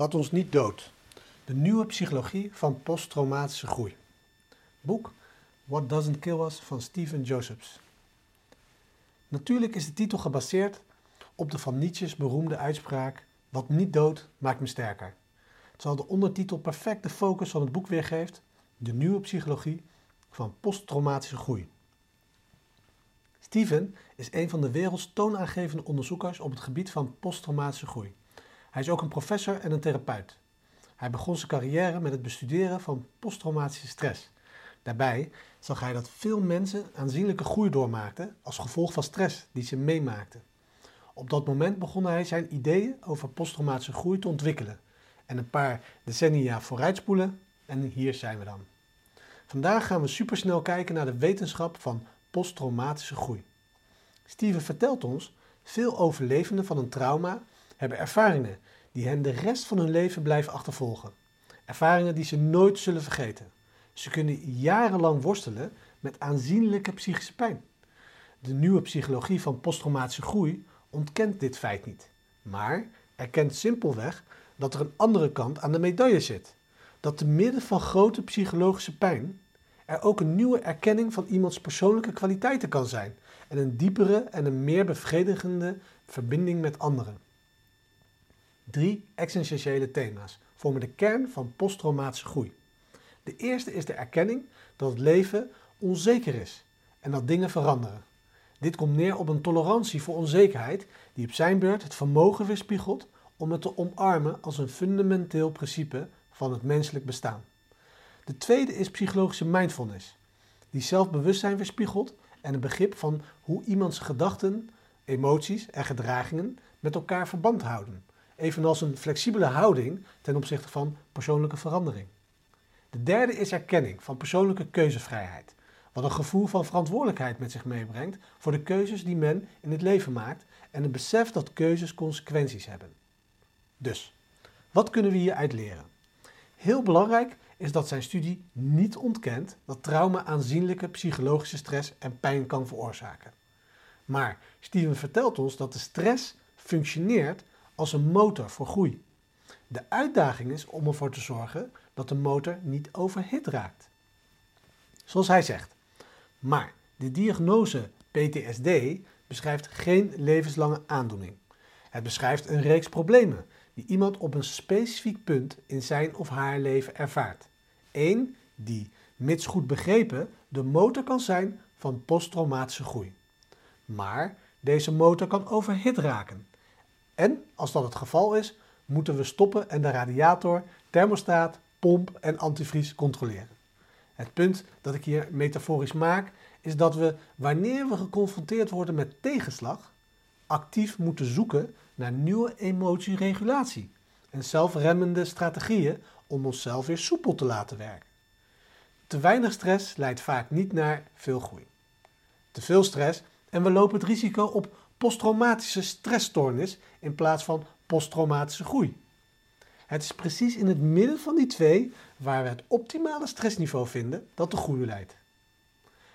Wat ons niet doodt. De nieuwe psychologie van posttraumatische groei. Boek What Doesn't Kill Us van Steven Josephs. Natuurlijk is de titel gebaseerd op de van Nietzsche's beroemde uitspraak: Wat niet doodt, maakt me sterker. Terwijl de ondertitel perfect de focus van het boek weergeeft: De nieuwe psychologie van posttraumatische groei. Steven is een van de werelds toonaangevende onderzoekers op het gebied van posttraumatische groei. Hij is ook een professor en een therapeut. Hij begon zijn carrière met het bestuderen van posttraumatische stress. Daarbij zag hij dat veel mensen aanzienlijke groei doormaakten als gevolg van stress die ze meemaakten. Op dat moment begon hij zijn ideeën over posttraumatische groei te ontwikkelen. En een paar decennia vooruitspoelen en hier zijn we dan. Vandaag gaan we supersnel kijken naar de wetenschap van posttraumatische groei. Steven vertelt ons, veel overlevenden van een trauma hebben ervaringen die hen de rest van hun leven blijven achtervolgen. Ervaringen die ze nooit zullen vergeten. Ze kunnen jarenlang worstelen met aanzienlijke psychische pijn. De nieuwe psychologie van posttraumatische groei ontkent dit feit niet, maar erkent simpelweg dat er een andere kant aan de medaille zit. Dat te midden van grote psychologische pijn er ook een nieuwe erkenning van iemands persoonlijke kwaliteiten kan zijn en een diepere en een meer bevredigende verbinding met anderen. Drie essentiële thema's vormen de kern van posttraumatische groei. De eerste is de erkenning dat het leven onzeker is en dat dingen veranderen. Dit komt neer op een tolerantie voor onzekerheid die op zijn beurt het vermogen weerspiegelt om het te omarmen als een fundamenteel principe van het menselijk bestaan. De tweede is psychologische mindfulness, die zelfbewustzijn weerspiegelt en een begrip van hoe iemands gedachten, emoties en gedragingen met elkaar verband houden, evenals een flexibele houding ten opzichte van persoonlijke verandering. De derde is erkenning van persoonlijke keuzevrijheid, wat een gevoel van verantwoordelijkheid met zich meebrengt voor de keuzes die men in het leven maakt en het besef dat keuzes consequenties hebben. Dus, wat kunnen we hieruit leren? Heel belangrijk is dat zijn studie niet ontkent dat trauma aanzienlijke psychologische stress en pijn kan veroorzaken. Maar Steven vertelt ons dat de stress functioneert als een motor voor groei. De uitdaging is om ervoor te zorgen dat de motor niet overhit raakt. Zoals hij zegt. Maar de diagnose PTSD beschrijft geen levenslange aandoening. Het beschrijft een reeks problemen die iemand op een specifiek punt in zijn of haar leven ervaart. Eén die, mits goed begrepen, de motor kan zijn van posttraumatische groei. Maar deze motor kan overhit raken. En als dat het geval is, moeten we stoppen en de radiator, thermostaat, pomp en antivries controleren. Het punt dat ik hier metaforisch maak, is dat we, wanneer we geconfronteerd worden met tegenslag, actief moeten zoeken naar nieuwe emotieregulatie en zelfremmende strategieën om onszelf weer soepel te laten werken. Te weinig stress leidt vaak niet naar veel groei. Te veel stress en we lopen het risico op posttraumatische stressstoornis in plaats van posttraumatische groei. Het is precies in het midden van die twee, waar we het optimale stressniveau vinden, dat de groei leidt.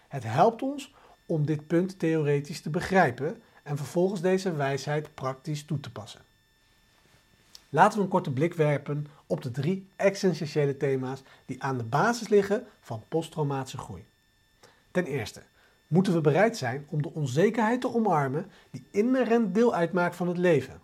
Het helpt ons om dit punt theoretisch te begrijpen en vervolgens deze wijsheid praktisch toe te passen. Laten we een korte blik werpen op de drie essentiële thema's die aan de basis liggen van posttraumatische groei. Ten eerste moeten we bereid zijn om de onzekerheid te omarmen die inherent deel uitmaakt van het leven.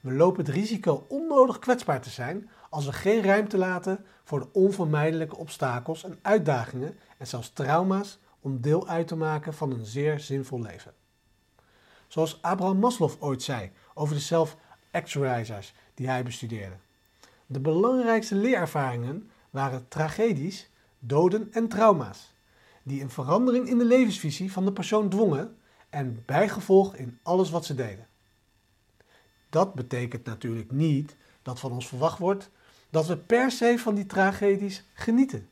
We lopen het risico onnodig kwetsbaar te zijn als we geen ruimte laten voor de onvermijdelijke obstakels en uitdagingen en zelfs trauma's om deel uit te maken van een zeer zinvol leven. Zoals Abraham Maslow ooit zei over de self-actualizers die hij bestudeerde. De belangrijkste leerervaringen waren tragedies, doden en trauma's, die een verandering in de levensvisie van de persoon dwongen en bijgevolg in alles wat ze deden. Dat betekent natuurlijk niet dat van ons verwacht wordt dat we per se van die tragedies genieten.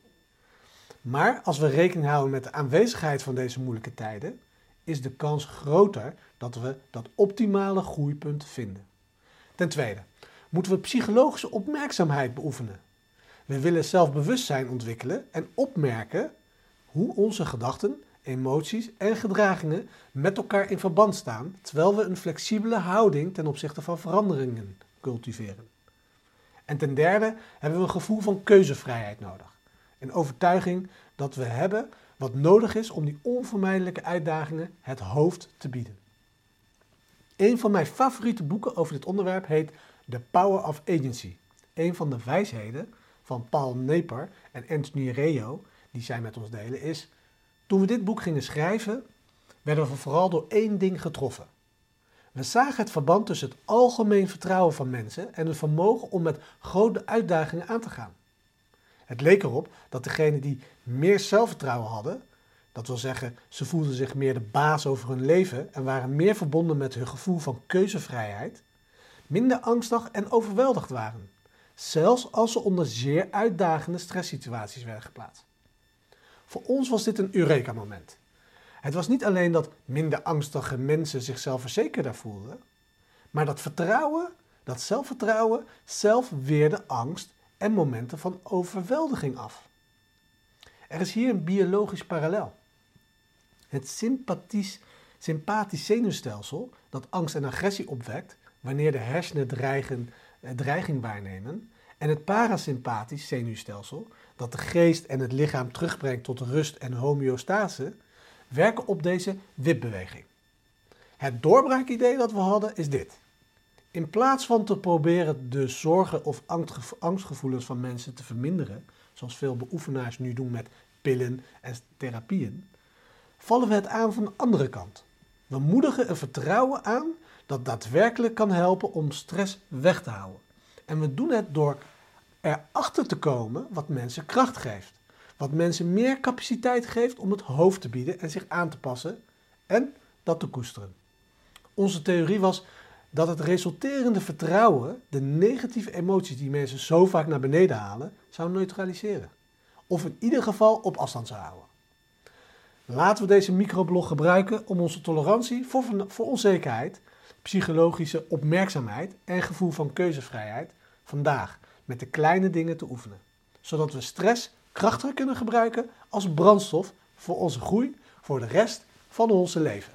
Maar als we rekening houden met de aanwezigheid van deze moeilijke tijden, is de kans groter dat we dat optimale groeipunt vinden. Ten tweede, moeten we psychologische opmerkzaamheid beoefenen. We willen zelfbewustzijn ontwikkelen en opmerken hoe onze gedachten, emoties en gedragingen met elkaar in verband staan, terwijl we een flexibele houding ten opzichte van veranderingen cultiveren. En ten derde hebben we een gevoel van keuzevrijheid nodig. Een overtuiging dat we hebben wat nodig is om die onvermijdelijke uitdagingen het hoofd te bieden. Een van mijn favoriete boeken over dit onderwerp heet The Power of Agency. Een van de wijsheden van Paul Neper en Anthony Reo, die zij met ons delen, is: Toen we dit boek gingen schrijven, werden we vooral door één ding getroffen. We zagen het verband tussen het algemeen vertrouwen van mensen en hun vermogen om met grote uitdagingen aan te gaan. Het leek erop dat degenen die meer zelfvertrouwen hadden, dat wil zeggen, ze voelden zich meer de baas over hun leven en waren meer verbonden met hun gevoel van keuzevrijheid, minder angstig en overweldigd waren, zelfs als ze onder zeer uitdagende stresssituaties werden geplaatst. Voor ons was dit een Eureka-moment. Het was niet alleen dat minder angstige mensen zichzelf verzekerder voelden, maar dat vertrouwen, dat zelfvertrouwen, zelf weerde angst en momenten van overweldiging af. Er is hier een biologisch parallel. Het sympathisch, sympathisch zenuwstelsel dat angst en agressie opwekt wanneer de hersenen eh, dreiging waarnemen, en het parasympathisch zenuwstelsel dat de geest en het lichaam terugbrengt tot rust en homeostase, werken op deze wipbeweging. Het doorbraakidee dat we hadden is dit. In plaats van te proberen de zorgen of angstgevoelens van mensen te verminderen, zoals veel beoefenaars nu doen met pillen en therapieën, vallen we het aan van de andere kant. We moedigen een vertrouwen aan dat daadwerkelijk kan helpen om stress weg te houden. En we doen het door erachter te komen wat mensen kracht geeft. Wat mensen meer capaciteit geeft om het hoofd te bieden en zich aan te passen en dat te koesteren. Onze theorie was dat het resulterende vertrouwen de negatieve emoties die mensen zo vaak naar beneden halen, zou neutraliseren. Of in ieder geval op afstand zou houden. Laten we deze microblog gebruiken om onze tolerantie voor, voor onzekerheid, psychologische opmerkzaamheid en gevoel van keuzevrijheid vandaag met de kleine dingen te oefenen. Zodat we stress krachtiger kunnen gebruiken als brandstof voor onze groei voor de rest van onze leven.